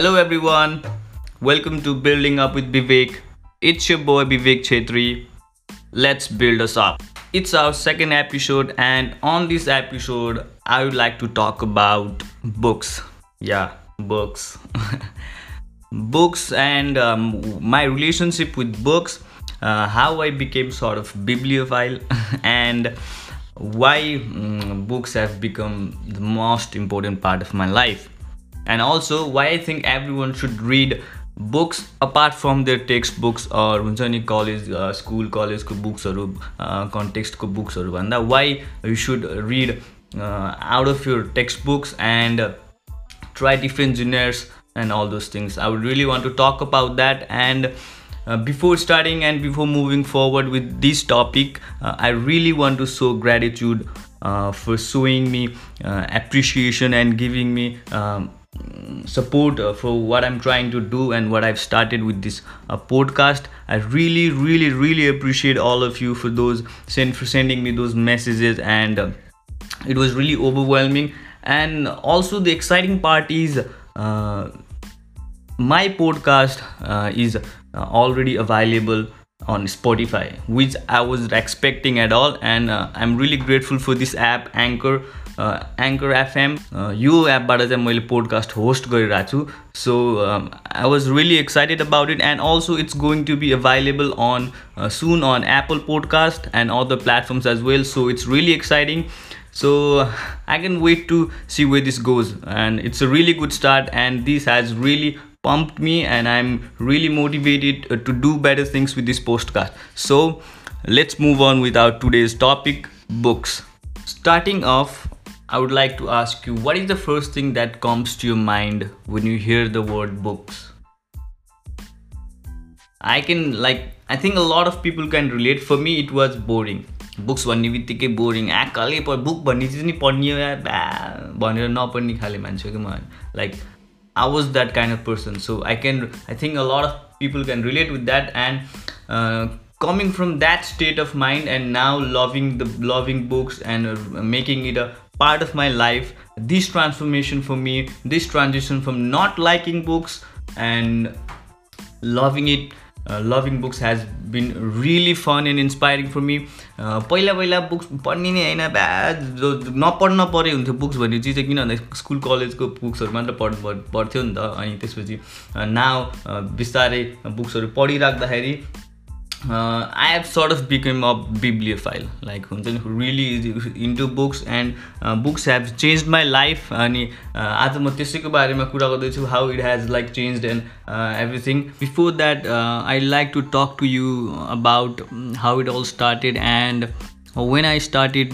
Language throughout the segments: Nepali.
Hello everyone, welcome to Building Up with Vivek. It's your boy Vivek Chetri. Let's build us up. It's our second episode, and on this episode, I would like to talk about books. Yeah, books. books and um, my relationship with books, uh, how I became sort of bibliophile, and why mm, books have become the most important part of my life and also why i think everyone should read books apart from their text books or हुन्छ नि कलेज स्कुल कलेजको बुक्सहरू कन्टेक्स्टको बुक्सहरू भन्दा why you should read out of your text books and try different juniors and all those things i would really want to talk about that and uh, before starting and before moving forward with this topic uh, i really want to show gratitude uh, for showing me appreciation support uh, for what I'm trying to do and what I've started with this uh, podcast. I really, really, really appreciate all of you for those send for sending me those messages, and uh, it was really overwhelming. And also, the exciting part is uh, my podcast uh, is uh, already available on Spotify, which I was expecting at all, and I'm really grateful for this app, Anchor. Anchor FM यो एपबाट चाहिँ मैले पोडकास्ट होस्ट गरिरहेको छु so I was really excited about it and also it's going to be available on soon on Apple podcast and other platforms as well so it's really exciting so i can wait to see where this goes and it's a really good start and this has really pumped me and i'm really motivated to do better things with this postcard so let's move on with our today's topic books starting off I would like to ask you what is the first thing that comes to your mind when you hear the word books? I can like I think a lot of people can relate. For me it was boring. Books भन्ने बित्तिकै बोरिङ आँखाले बुक भन्ने चिज नि पढ्ने भनेर नपढ्ने खाले मान्छे हो कि म like I was that kind of person. So I can, I think a lot of people can relate with that. And uh, coming from that state of mind and now loving the loving books and uh, making it a part of my life, this transformation for me, this transition from not liking books and loving it, uh, loving books has been really fun and inspiring for me. पहिला पहिला बुक्स पढ्ने नै होइन जो नपढ्न पऱ्यो हुन्थ्यो बुक्स भन्ने चिज चाहिँ किन भन्दा स्कुल कलेजको बुक्सहरू मात्र पढ पढ्थ्यो नि त। अनि त्यसपछि नाउ बिस्तारै बुक्सहरू पढिराख्दाखेरि I have sort of become a bibliophile like हुन्छ नि really into books and books have change my life अनि आज म त्यसैको बारेमा कुरा गर्दैछु how it has like change and everything before that I like to talk to you about how it all started and when I started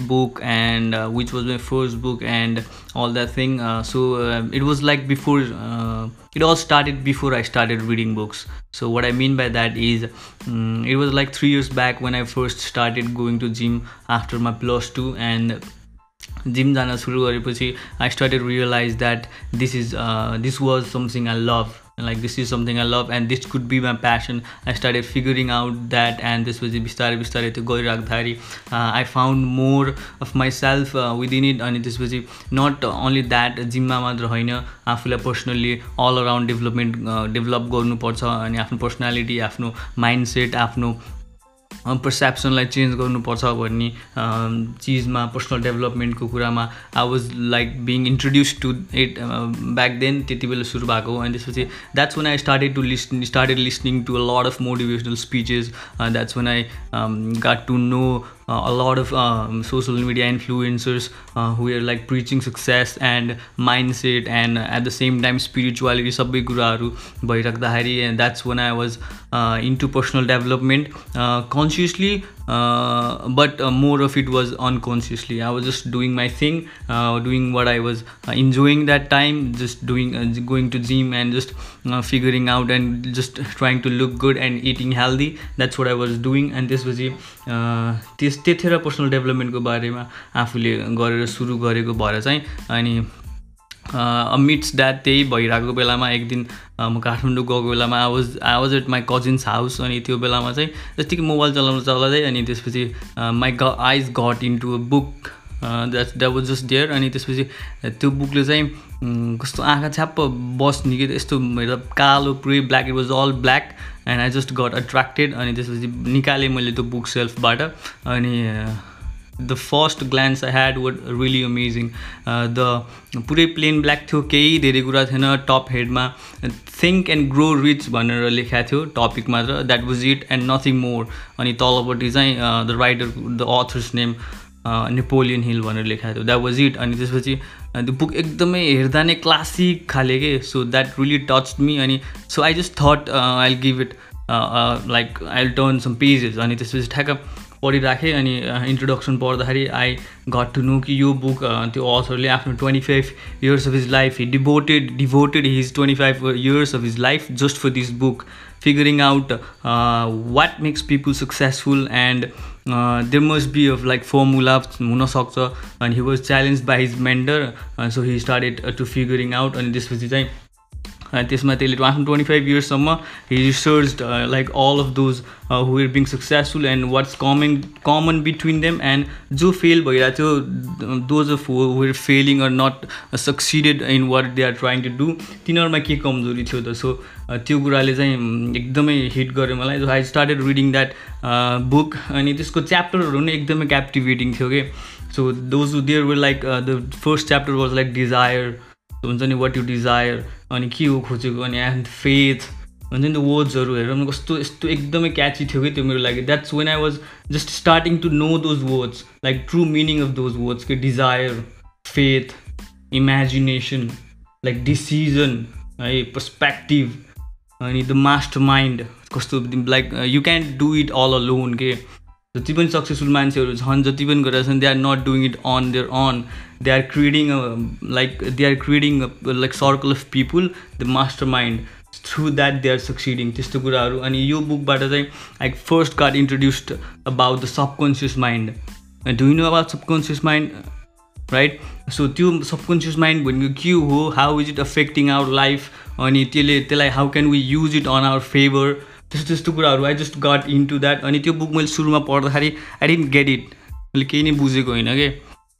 was my first book and all that thing. Uh, so uh, it was like before uh, it all started before I started reading books so what I mean by that is um, it was like three years back when I first started going to gym after my plus two and gym जान सुरु गरेपछि I started realize that this is this was something I love like this is something I love and this could be my passion. I started figuring out that and this was बिस्तारै बिस्तारै त्यो गरिराख्दाखेरि I found more of my self within it अनि त्यसपछि नट ओन्ली द्याट जिममा मात्र होइन आफूलाई personally all around development develop गर्नुपर्छ अनि आफ्नो पर्सनालिटी आफ्नो माइन्ड सेट आफ्नो पर्सेप्सनलाई चेन्ज गर्नुपर्छ भन्ने चिजमा पर्सनल डेभलपमेन्टको कुरामा. I was like being introduce to it back then त्यति बेला सुरु भएको अनि त्यसपछि that's when I started to listen started listening to a lot of motivational speeches that's when I got to know a lot of um, social media influencers uh, who are like preaching success and mindset and at the same time spirituality सबै कुराहरू भइराख्दाखेरि and that's when I was uh, into personal development Uh, uh, but uh, more of it was unconsciously i was just doing my thing uh, doing what i was uh, enjoying that time just doing uh, going to gym and just uh, figuring out and just trying to look good and eating healthy that's what i was doing and this was त्यस त्यतिखेर पर्सनल डेभलपमेन्टको बारेमा आफूले गरेर सुरु गरेको भएर चाहिँ अनि मिट्स द्याट त्यही भइरहेको बेलामा एक दिन म काठमाडौँ गएको बेलामा I was I was at my cousin's house अनि त्यो बेलामा चाहिँ जतिकै मोबाइल चलाउनु चलाउँदै अनि त्यसपछि माई ग eyes got into a book that that was just there अनि त्यसपछि त्यो बुकले चाहिँ कस्तो आँखा छ्याप्प बस्ने कि यस्तो मेरो कालो पुरै black it was all black and I just got attracted अनि त्यसपछि निकालेँ मैले त्यो बुक सेल्फबाट अनि the first glance I had what really amazing the पुरै प्लेन ब्ल्याक थियो केही धेरै कुरा थिएन टप हेडमा थिङ्क एन्ड ग्रो रिच भनेर लेखाएको थियो टपिक मात्र. That was it and nothing more अनि तलपट्टि चाहिँ the writer the author's name Napoleon Hill भनेर लेखाएको थियो. द्याट वाज इट अनि त्यसपछि त्यो बुक एकदमै हेर्दा नै क्लासिक खाले के? So that really touch me अनि so I just thought I give it like I turn some pages अनि त्यसपछि ठ्याक्क पढिराखेँ अनि इन्ट्रोडक्सन पढ्दाखेरि आई घट टु नो कि यो बुक त्यो अथरले आफ्नो twenty five years of his life he devoted devoted his twenty five years of his life just for this book figuring out what makes people successful and there must be of like formula हुनसक्छ. अनि he was challenge by his mentor so he started to figuring out अनि त्यसपछि चाहिँ त्यसमा त्यसले आफ्नो twenty five इयर्ससम्म he research like all of those who are being successful and what's coming common between them and जो फेल भइरहेको थियो those of who are failing or not succeeded in what they are trying to do तिनीहरूमा के कमजोरी थियो त? सो त्यो कुराले चाहिँ एकदमै हिट गर्यो मलाई। So I started reading that book अनि त्यसको च्याप्टरहरू नै एकदमै क्याप्टिभेटिङ थियो कि so those there were like the first chapter was like desire हुन्छ नि वाट यु डिजायर अनि के हो खोजेको अनि एन्ड फेथ हुन्छ नि त्यो वर्ड्सहरू हेरेर कस्तो यस्तो एकदमै क्याची थियो कि त्यो मेरो लागि. That's when I was just starting to know those words like true meaning of those words कि desire faith imagination like decision है पर्सपेक्टिभ अनि द मास्टर माइन्ड कस्तो like you can do it all alone के जति पनि सक्सेसफुल मान्छेहरू छन् जति पनि गरेका छन् they are not doing it on their own they are creating like they are creating like circle of people the master mind through that they are succeeding त्यस्तो कुराहरू। अनि यो बुकबाट चाहिँ like first card introduced about the subconscious mind do know about subconscious mind right so त्यो सबकन्सियस माइन्ड भनेको के हो? How is it affecting our life अनि त्यसले त्यसलाई how can we use it on our favour त्यस्तो त्यस्तो कुराहरू। I just got into that अनि त्यो बुक मैले सुरुमा पढ्दाखेरि आई डिन्ट गेट इट मैले केही नै बुझेको होइन कि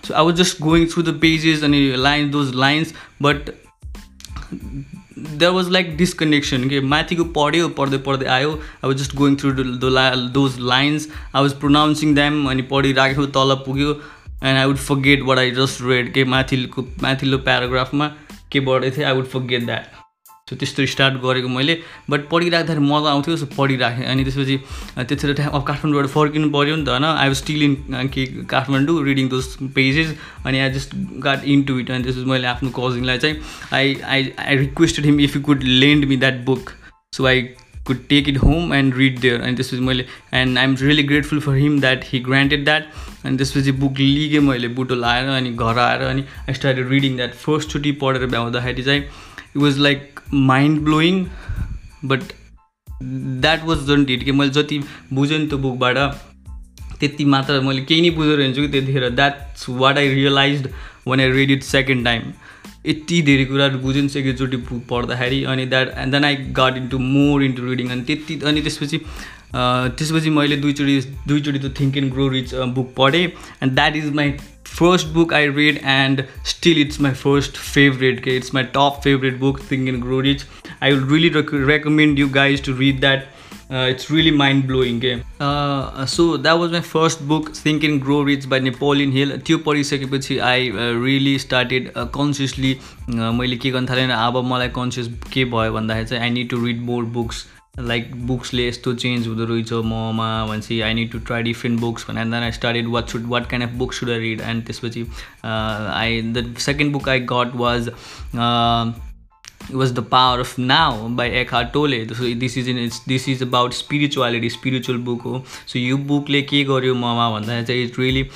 so I was just going through the pages अनि line those lines but there was like disconnection के माथिको पढ्यो पढ्दै पढ्दै आयो। I was just going through the those lines I was pronouncing them अनि पढिराख्यो तल पुग्यो। And I would forget what I just read के माथिको माथिल्लो प्याराग्राफमा के पढेको थिएँ? I would forget that so त्यस्तो स्टार्ट गरेको मैले। बट पढिराख्दाखेरि मजा आउँथ्यो सो पढिराखेँ। अनि त्यसपछि त्यतिखेर अब काठमाडौँबाट फर्किनु पऱ्यो नि त होइन? आई वाज स्टिल इन के काठमाडौँ रिडिङ दोज पेजेस अनि I just got into it अनि त्यसपछि मैले आफ्नो कजिनलाई चाहिँ I I I requested him if you could lend me that book so I could take it home and read there अनि त्यसपछि मैले and I am really grateful for him that he granted that अनि त्यसपछि बुक लिगेँ मैले बुटो लाएर अनि घर आएर अनि आई स्टार्टेड रिडिङ द्याट फर्स्टचोटि पढेर भ्याउँदाखेरि चाहिँ it was like mind blowing but that was don't it कि मैले जति बुझेँ नि त्यो बुकबाट त्यति मात्र मैले केही नै बुझेर हिँड्छु कि त्यतिखेर. That's what I realise when I read it second time यति धेरै कुराहरू बुझेँ नि एकचोटि बुक पढ्दाखेरि अनि that and then I got into more into reading अनि त्यति अनि त्यसपछि त्यसपछि मैले दुईचोटि दुईचोटि त think and grow rich book पढेँ and that is my I read and still it's my first favorite okay? it's my top favorite book Think and Grow Rich I would really rec recommend you guys to read that uh, it's really mind-blowing okay? uh, so that was my first book Think and Grow Rich by Napoleon Hill त्यो पढिसकेपछि आई रियली स्टार्टेड कन्सियसली मैले के गर्न थालेँ अब मलाई कन्सियस के भयो भन्दाखेरि चाहिँ I need to read more books like बुक्सले यस्तो चेन्ज हुँदो रहेछ ममा भनेपछि I need to try different books भने then I started what should what kind of book should I read and त्यसपछि I the second book I got was was the power of now by एखा Tolle so this is in it's this is about spirituality spiritual book हो सो यो बुकले के गर्यो ममा भन्दाखेरि चाहिँ it really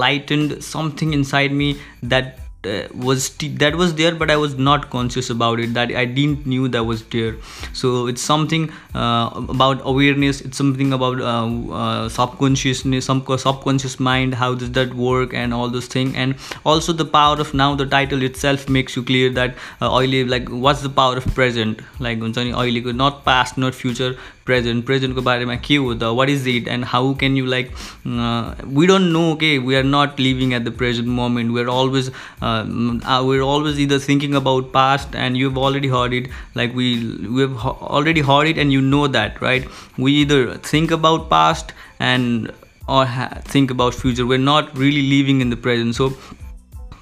lightened something inside me that uh, was that was there but i was not conscious about it that i didn't knew that was there. So it's something uh, about awareness it's something about uh, uh subconsciousness some subconscious mind how does that work and all those things and also the power of now the title itself makes you clear that uh, oily like what's the power of present? Like not past not future present प्रेजेन्टको बारेमा के हो त what is it and how can you like we don't know के we are not living at the present moment we are always we are always either thinking about past and you have already heard it like we we have already heard it and you know that right we either think about past and or think about future. We're not really living in the present. So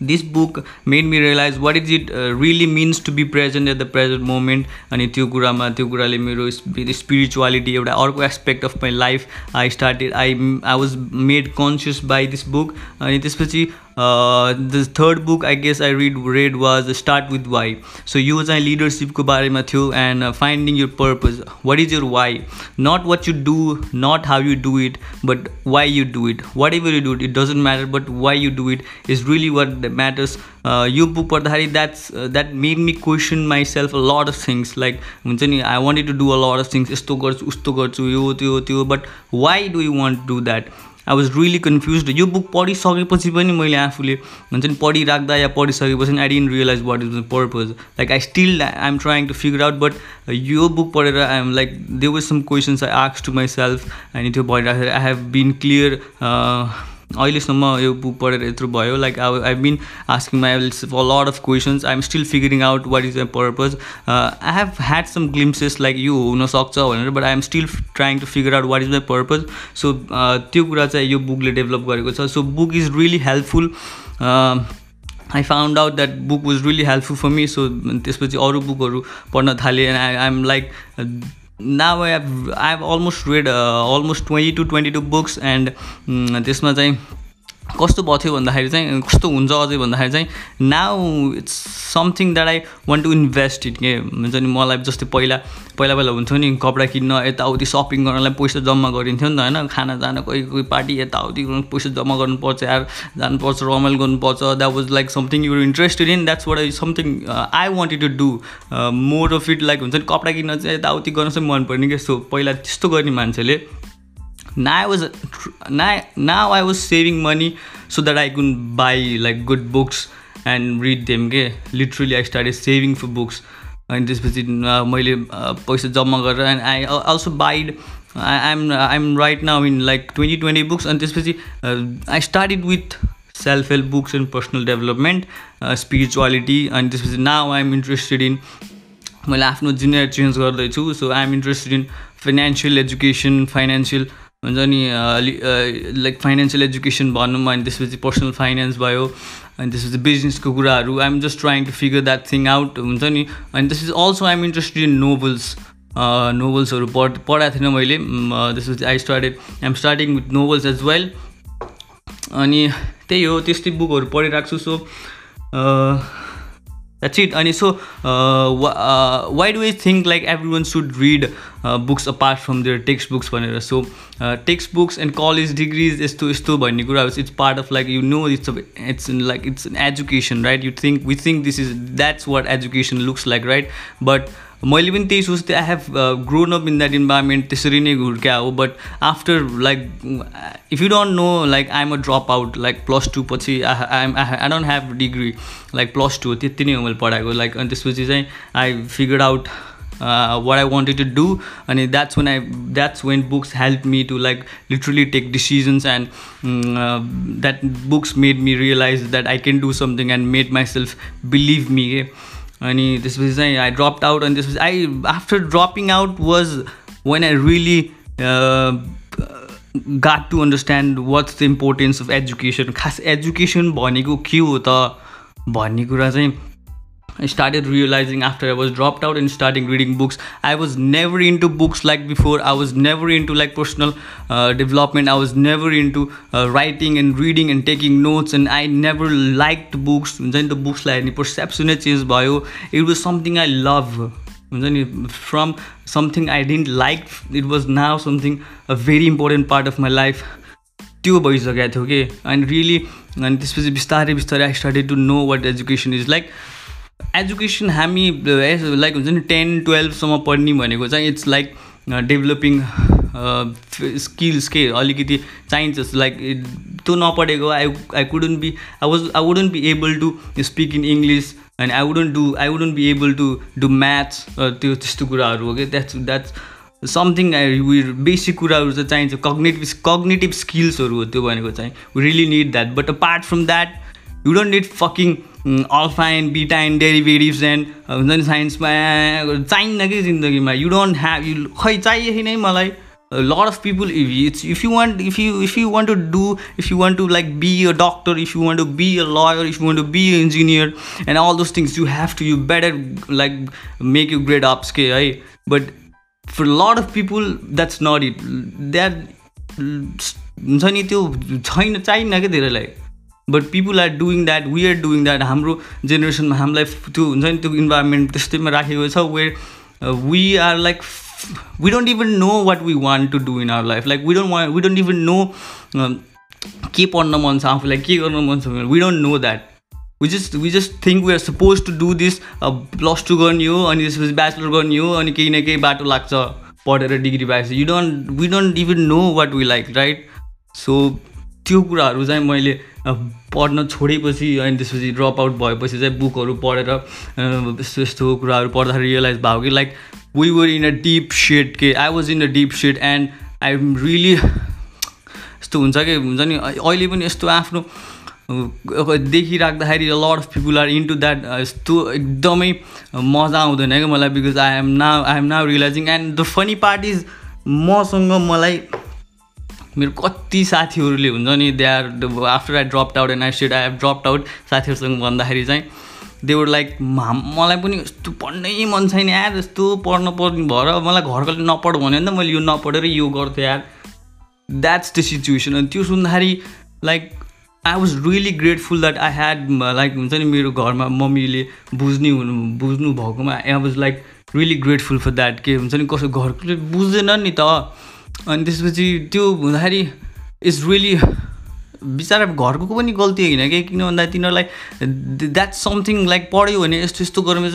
book made me realize what is it uh, really means to be present at the present moment. अनि त्यो कुरामा त्यो कुराले मेरो स्पिरिचुअलिटी एउटा अर्को aspect of my life I started I I was made conscious by this book अनि त्यसपछि the third book I guess I read read was start with why so यो चाहिँ लिडरसिपको बारेमा थियो and finding your purpose what is your why not what you do not how you do it but why you do it whatever you do it it doesn't matter but why you do it is really what matters यो बुक पढ्दाखेरि that's that made me question myself a lot of things like हुन्छ नि I wanted to do a lot of things यस्तो गर्छु उस्तो गर्छु यो त्यो त्यो but why do you want do that I was really confuse यो बुक पढिसकेपछि पनि मैले आफूले हुन्छ नि पढिराख्दा या पढिसकेपछि I didn't realise what is the purpose like I still I am trying to figure out but यो बुक पढेर I am like they was some questions I आक्स to my self अनि त्यो भइराखेर आई हेभ बिन क्लियर अहिलेसम्म यो बुक पढेर यत्रो भयो like I I been asking my for lot of questions I am still figuring out what is the purpose I have had some glimpses like यो हुनसक्छ भनेर but I am still trying to figure out what is my purpose so त्यो कुरा चाहिँ यो बुकले डेभलप गरेको छ। So book is really helpful I found out that book was really helpful for me so त्यसपछि अरू बुकहरू पढ्न थालेँ and I I'm like now I have I have almost read uh, almost 20 to 22 books and त्यसमा चाहिँ कस्तो भयो थियो भन्दाखेरि चाहिँ कस्तो हुन्छ अझै भन्दाखेरि चाहिँ now it's something that I want to invest it के हुन्छ नि मलाई जस्तै पहिला पहिला पहिला हुन्थ्यो नि कपडा किन्न यताउति सपिङ गर्नलाई पैसा जम्मा गरिन्थ्यो नि त होइन? खाना जान कोही कोही पार्टी यताउति पैसा जम्मा गर्नुपर्छ यार जानुपर्छ रमाइलो गर्नुपर्छ। That was like something you're interested in that's what I something I wanted to do more of it like हुन्छ नि कपडा किन्न चाहिँ यताउति गर्न चाहिँ मनपर्ने कि सो पहिला त्यस्तो गर्ने मान्छेले now i was now, now i was saving money so that i could buy like good books and read them के literally i started saving for books. अनि त्यसपछि मैले पैसा जम्मा गरेर and I also buyed I'm I'm right now in like twenty twenty books अनि त्यसपछि I started with self help books and personal development spirituality अनि त्यसपछि नाउ आइएम इन्ट्रेस्टेड इन मैले आफ्नो जुनियर चेन्ज गर्दैछु. So I'm interested in financial education financial हुन्छ नि लाइक फाइनेन्सियल एजुकेसन भनौँ अनि त्यसपछि पर्सनल फाइनेन्स भयो अनि त्यसपछि बिजनेसको कुराहरू I'm just trying to figure that thing out हुन्छ नि अनि त्यसपछि also I'm interested in novels नोभल्सहरू पढ पढाएको थिइनँ मैले त्यसपछि I started I'm starting with novels as well अनि त्यही हो त्यस्तै बुकहरू पढिरहेको छु सो द्याट्स इट अनि so why do I think like every one should read books apart from their text books भनेर? So text books and college degrees यस्तो यस्तो भन्ने कुराहरू it's part of like you know it's it's like it's an education right you think we think this is that's what education looks like right but मैले पनि त्यही सोच्थेँ I have grown up in that environment त्यसरी नै हुर्क्या हो. But after like if you don't know like I am a drop out like plus two पछि I am I don't have degree like plus two त्यति नै हो मैले पढाएको। लाइक अनि त्यसपछि चाहिँ I figure out what I wanted to do अनि that's when I that's when books help me to like literally take decisions and that books made me realize that I can do something and made my self believe me के अनि त्यसपछि चाहिँ आई ड्रप आउट अनि त्यसपछि I after dropping out was when I really got to understand what's the importance of education खास एजुकेसन भनेको के हो त भन्ने कुरा चाहिँ I started realizing after I was dropped out and starting reading books. I was never into books like before. I was never into like personal uh, development. I was never into uh, writing and reading and taking notes. And I never liked books. Then the books like perception change bio. It was something I love. From something I didn't like, it was now something a very important part of my life. त्यो भइसकेको थियो कि एन्ड रियली अनि त्यसपछि बिस्तारै बिस्तारै I started to know what education is like education हामी लाइक हुन्छ नि टेन टुवेल्भसम्म पढ्ने भनेको चाहिँ इट्स लाइक डेभलपिङ स्किल्स के अलिकति चाहिन्छ लाइक त्यो नपढेको I I couldn't be I was I wouldn't be able to speak in English and I wouldn't do I wouldn't be able to do maths त्यो त्यस्तो कुराहरू हो कि द्याट्स द्याट्स समथिङ बेसिक कुराहरू चाहिँ चाहिन्छ। कग्नेटिभ कग्नेटिभ स्किल्सहरू हो त्यो भनेको चाहिँ। Really need that but apart from that you don't need fucking alpha and beta and derivatives and हुन्छ नि साइन्समा चाहिन्न कि जिन्दगीमा यु डोन्ट ह्याभ यु खै चाहिएको नै मलाई lot of people if it's if you want if you if you want to do if you want to like be a doctor if you want to be a lawyer if you want to be an engineer and all those things you have to you better like make your grade upscale right? but for a lot of people that's not it that हुन्छ नि त्यो छैन चाहिन्न क्या धेरैलाई but people are doing that we are doing that हाम्रो जेनेरेसनमा हामीलाई त्यो हुन्छ नि त्यो इन्भाइरोमेन्ट त्यस्तैमा राखेको छ where we are like we don't even know what we want to do in our life. Like we don't want we don't even know के पढ्न मन छ आफूलाई के गर्न मन छ we don't know that we just we just think we are suppose to do this plus two गर्ने हो अनि त्यसपछि ब्याचलर गर्ने हो अनि केही न केही बाटो लाग्छ पढेर डिग्री पाएपछि. You don't we don't even know what we like right so त्यो कुराहरू चाहिँ मैले पढ्न छोडेपछि अनि त्यसपछि ड्रप आउट भएपछि चाहिँ बुकहरू पढेर यस्तो यस्तो कुराहरू पढ्दाखेरि रियलाइज भयो कि like we were in a deep shit के I was in a deep shit and I am really यस्तो हुन्छ कि हुन्छ नि अहिले पनि यस्तो आफ्नो देखिराख्दाखेरि lot of people are into that यस्तो एकदमै मजा आउँदैन क्या मलाई because I am now I am now realizing and the funny part is मसँग मलाई मेरो कति साथीहरूले हुन्छ नि they are after I drop out and I said I have drop out साथीहरूसँग भन्दाखेरि चाहिँ देवर लाइक मलाई पनि यस्तो पढ्नै मन छैन यार यस्तो पढ्न पर्ने भएर मलाई घरकोले नपढ भन्यो भने त मैले यो नपढेर यो गर्थेँ यार। द्याट्स द सिचुएसन अनि त्यो सुन्दाखेरि like I was really grateful that I had like हुन्छ नि मेरो घरमा मम्मीले बुझ्ने हुनु बुझ्नु भएकोमा I was like really grateful for that के हुन्छ नि कसो घरकोले बुझ्दैन नि त। अनि त्यसपछि त्यो हुँदाखेरि इट्स रियली बिचरा घरको पनि गल्ती होइन कि किन भन्दा तिनीहरूलाई द्याट्स समथिङ लाइक पढ्यो भने यस्तो यस्तो गर्नु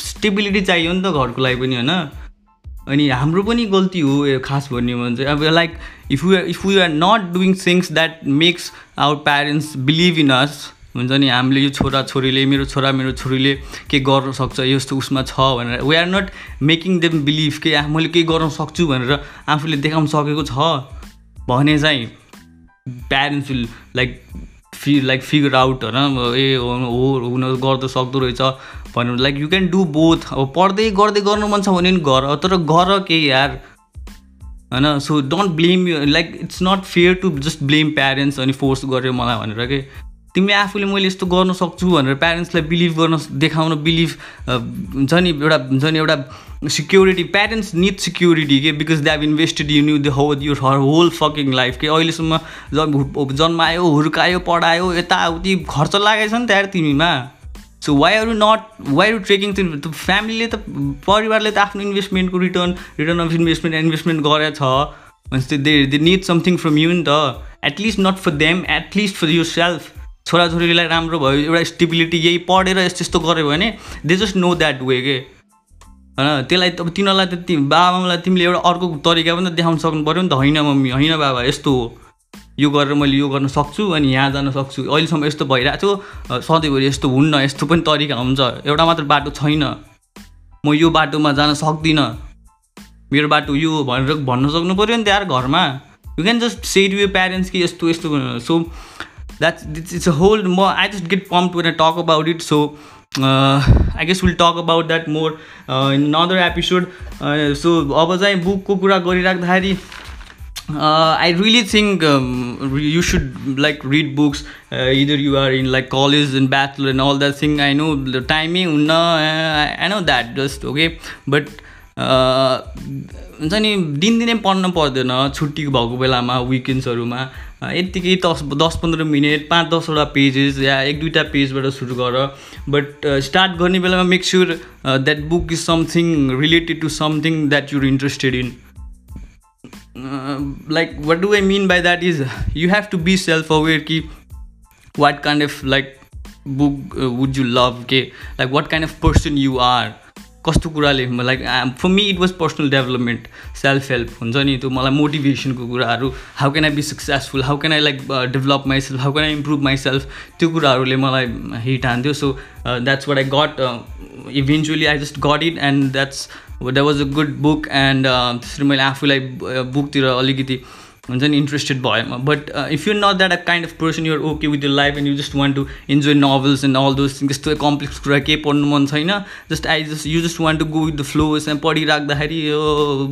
स्टेबिलिटी चाहियो नि त घरको लागि पनि होइन। अनि हाम्रो पनि गल्ती हो खास भन्यो भने चाहिँ। अब like if you if you are not doing things that makes our parents believe in us हुन्छ नि हामीले यो छोरा छोरीले मेरो छोरा मेरो छोरीले के गर्न सक्छ यस्तो उसमा छ भनेर। We are not making them believe के मैले केही गर्न सक्छु भनेर आफूले देखाउन सकेको छ। भने चाहिँ प्यारेन्ट्स विल लाइक फि लाइक फिगर आउट होइन ए हो हुन गर्दो सक्दो रहेछ भन्नु like you can do both अब पढ्दै गर्दै गर्नु मन छ भने नि गर तर गर केही यार? होइन so don't blame you like it's not fair to just blame parents अनि फोर्स गर्यो मलाई भनेर कि? तिमीले आफूले मैले यस्तो गर्न सक्छु भनेर प्यारेन्ट्सलाई बिलिभ गर्न देखाउन बिलिभ हुन्छ नि एउटा हुन्छ नि एउटा सिक्योरिटी प्यारेन्ट्स निड सिक्योरिटी के? Because they have invested in you the हो your her whole fucking life के? अहिलेसम्म जन्मायो हुर्कायो पढायो यताउति खर्च लागेको छ नि त तिमीमा। So why are you not why are trekking फ्यामिलीले त परिवारले त आफ्नो इन्भेस्टमेन्टको return return of investment investment गरेछ। भनेपछि they they need something from you नि त। At least not for them at least for your self छोराछोरीलाई राम्रो भयो एउटा स्टेबिलिटी यही पढेर यस्तो यस्तो गऱ्यो भने they just know that way के? होइन त्यसलाई अब तिनीहरूलाई त बाबालाई तिमीले एउटा अर्को तरिका पनि त देखाउन सक्नु पऱ्यो नि त होइन मम्मी होइन बाबा यस्तो हो। यो गरेर मैले यो गर्न सक्छु अनि यहाँ जान सक्छु। अहिलेसम्म यस्तो भइरहेको छु। सधैँभरि यस्तो हुन्न यस्तो पनि तरिका हुन्छ। एउटा मात्र बाटो छैन। म यो बाटोमा जान सक्दिनँ। मेरो बाटो यो भनेर भन्न सक्नु पऱ्यो नि त यार घरमा। You can just say to यो प्यारेन्ट्स कि यस्तो यस्तो so that's it's, it's a whole more i just get pumped when i talk about it so uh, I guess we'll talk about that more uh, in another episode. Uh, so अब चाहिँ बुकको कुरा गरिराख्दाखेरि I really think um, you should like read books. either you are in like college and bachelor and all that thing. I know the timing. No, I know that just okay, but हुन्छ नि दिनदिनै पढ्न पर्दैन छुट्टी भएको बेलामा विकेन्ड्सहरूमा यत्तिकै दस दस पन्ध्र मिनट पाँच दसवटा पेजेस या एक दुईवटा पेजबाट सुरु गर। बट स्टार्ट गर्ने बेलामा make sure that book is something related to something that you're interested in like what do I mean by that is you have to be self aware कि what kind of like book would you love के? Like what kind of person you are कस्तो कुराले like for me it was personal development self help हुन्छ नि त्यो मलाई मोटिभेसनको कुराहरू how can I be successful how can I like develop myself how can I improve myself त्यो कुराहरूले मलाई hit हान्थ्यो. So that's what I got eventually I just got it and that's that was a good book and त्यसरी मैले आफूलाई बुकतिर अलिकति हुन्छ नि इन्ट्रेस्टेड भयो but if you not that a kind of person you're okay with your life and you just want to enjoy novels and all those त्यस्तो कम्प्लेक्स कुरा केही पढ्नु मन छैन just I just you just want to go with the flows and पढिराख्दाखेरि यो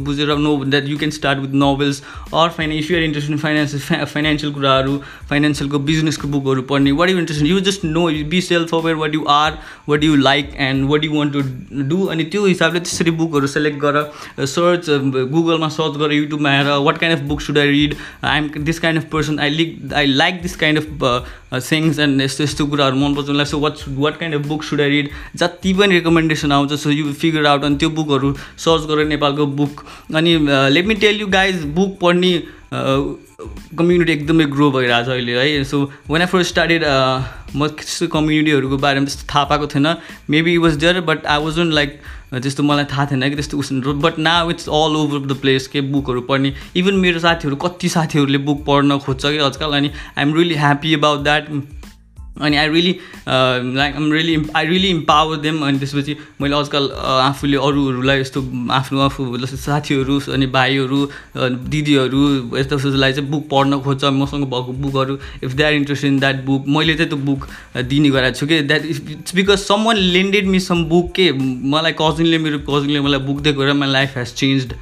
बुझेर know that you can start with novels or fine if you're interest in finance financial कुराहरू फाइनेन्सियलको बिजनेसको बुकहरू पढ्ने what you interest you just know be self aware what you are what you like and what you want to do अनि त्यो हिसाबले त्यसरी बुकहरू सेलेक्ट गर सर्च गुगलमा सर्च गर युट्युबमा आएर what kind of book should I read I'm this kind of person I like I like this kind of things and यस्तो यस्तो कुराहरू मनपर्छ मलाई so what what kind of book should I read जति पनि रेकमेन्डेसन आउँछ सो यु फिगर आउट अनि त्यो बुकहरू सर्च गरेर नेपालको बुक अनि let me tell you guys book पढ्ने कम्युनिटी एकदमै ग्रो भइरहेको छ अहिले है। So when I first started म त्यस्तो कम्युनिटीहरूको बारेमा त्यस्तो थाहा पाएको थिएन maybe was there but I was like त्यस्तो मलाई थाहा थिएन कि त्यस्तो उस but now it's all over the place के बुकहरू पढ्ने। इभन मेरो साथीहरू कति साथीहरूले बुक पढ्न खोज्छ कि आजकल। अनि I am really happy about that अनि I really like um really I really empower them अनि त्यसपछि मैले आजकल आफूले अरूहरूलाई यस्तो आफ्नो आफू जस्तो साथीहरू अनि भाइहरू दिदीहरू यस्तो यस्तोलाई चाहिँ बुक पढ्न खोज्छ मसँग भएको बुकहरू if they are interest in that book मैले चाहिँ त्यो बुक दिने गराएको छु कि that it's because someone lended me some book के मलाई कजिनले मेरो कजिनले मलाई बुक दिएको र माई लाइफ हेज चेन्ज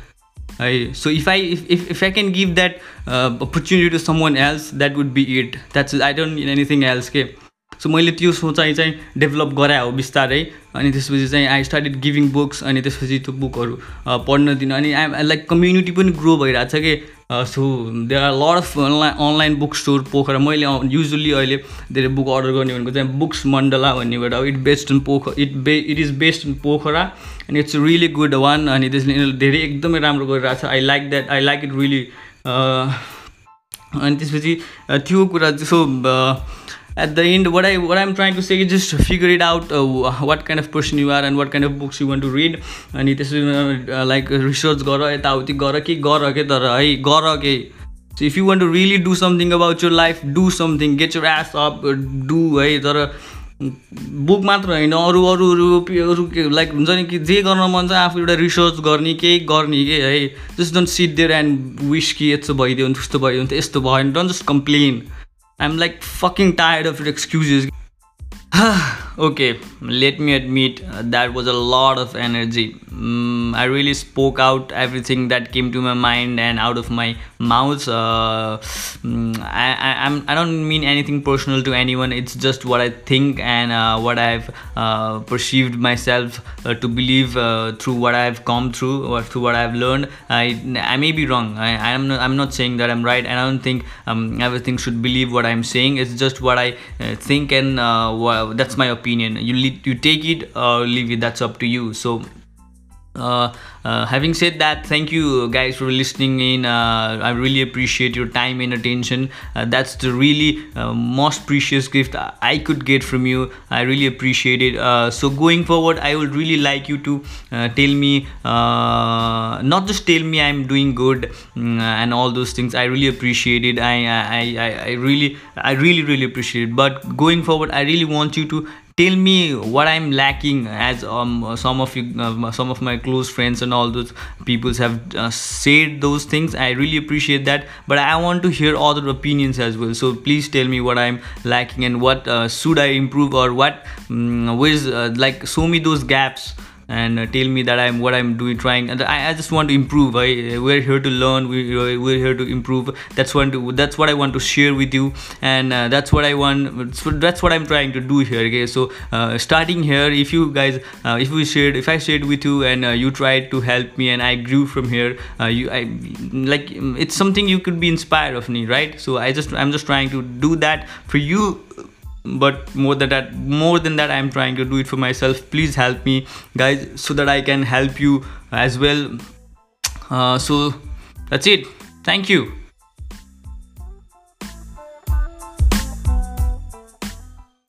है so if I if if I can give that opportunity to someone else that would be it that's I don't need anything else के सो मैले त्यो सोचाइ चाहिँ डेभलप गराए हो बिस्तारै। अनि त्यसपछि चाहिँ आई स्टार्टेड गिभिङ बुक्स अनि त्यसपछि त्यो बुकहरू पढ्न दिन। अनि आई लाइक कम्युनिटी पनि ग्रो भइरहेको छ कि so there are lot of online online book store Pokhara. मैले युजली अहिले धेरै बुक अर्डर गर्ने भनेको चाहिँ बुक्स मण्डला भन्नेबाट इट बेस्ड इन पोख इट बे it is based in Pokhara. And it's really good one अनि त्यसले धेरै एकदमै राम्रो गरिरहेको छ. I like that I like it really अनि त्यसपछि त्यो कुरा so at the end what i what i'm trying to say is just figure uh, what kind of person you are and what kind of books you want to read. अनि त्यसरी लाइक रिसर्च गर यताउति गर के गर के तर है गर के। So if you want to really do something about your life do something get your ass up do है तर बुक मात्र होइन अरू अरू अरू के लाइक हुन्छ नि कि जे गर्न मन छ आफू एउटा रिसर्च गर्ने केही गर्ने के है? Just don't sit there and wish कि यस्तो भइदियो भने त्यस्तो भइदियो भने यस्तो भयो भने don't just complain I'm like fucking tired of your excuses. okay, let me admit uh, that was a lot of energy. Um, I really spoke out everything that came to my mind and out of my mouth. Uh, mm, I, I, I don't mean anything personal to anyone. It's just what I think and uh, what I've uh, perceived myself uh, to believe uh, through what I've come through or through what I've learned. I, I may be wrong. I, I'm not, I'm not saying that I'm right, and I don't think um, everything should believe what I'm saying. It's just what I think, and that's my opinion you you take it or leave it. That's up to you. So uh, uh, having said that thank you guys for listening in. Uh, i really appreciate your time and attention. Uh, that's the really uh, most precious gift i could get from you. I really appreciate it. Uh, so going forward i would really like you to tell me not just tell me i'm doing good mm, and all those things. I really appreciate it. I, I i i really i really really appreciate it. But going forward i really want you to tell me what i'm lacking as um, some of you uh, some of my close friends and all those people have uh, said those things. I really appreciate that but i want to hear other opinions as well. So please tell me what i'm lacking and what uh, should i improve or what um, where's uh, like show me those gaps and uh, tell me that I'm what I'm doing trying and I, I just want to improve. I, we're here to learn we, we're here to improve. That's what that's what I want to share with you and uh, that's what I want that's what I'm trying to do here okay? So uh, starting here if you guys uh, if we shared if I shared with you and uh, you tried to help me and I grew from here uh, you I like it's something you could be inspired of me right? So I just I'm just trying to do that for you but more than that more than that i'm trying to do it for myself. Please help me guys so that i can help you as well. Uh, so that's it. Thank you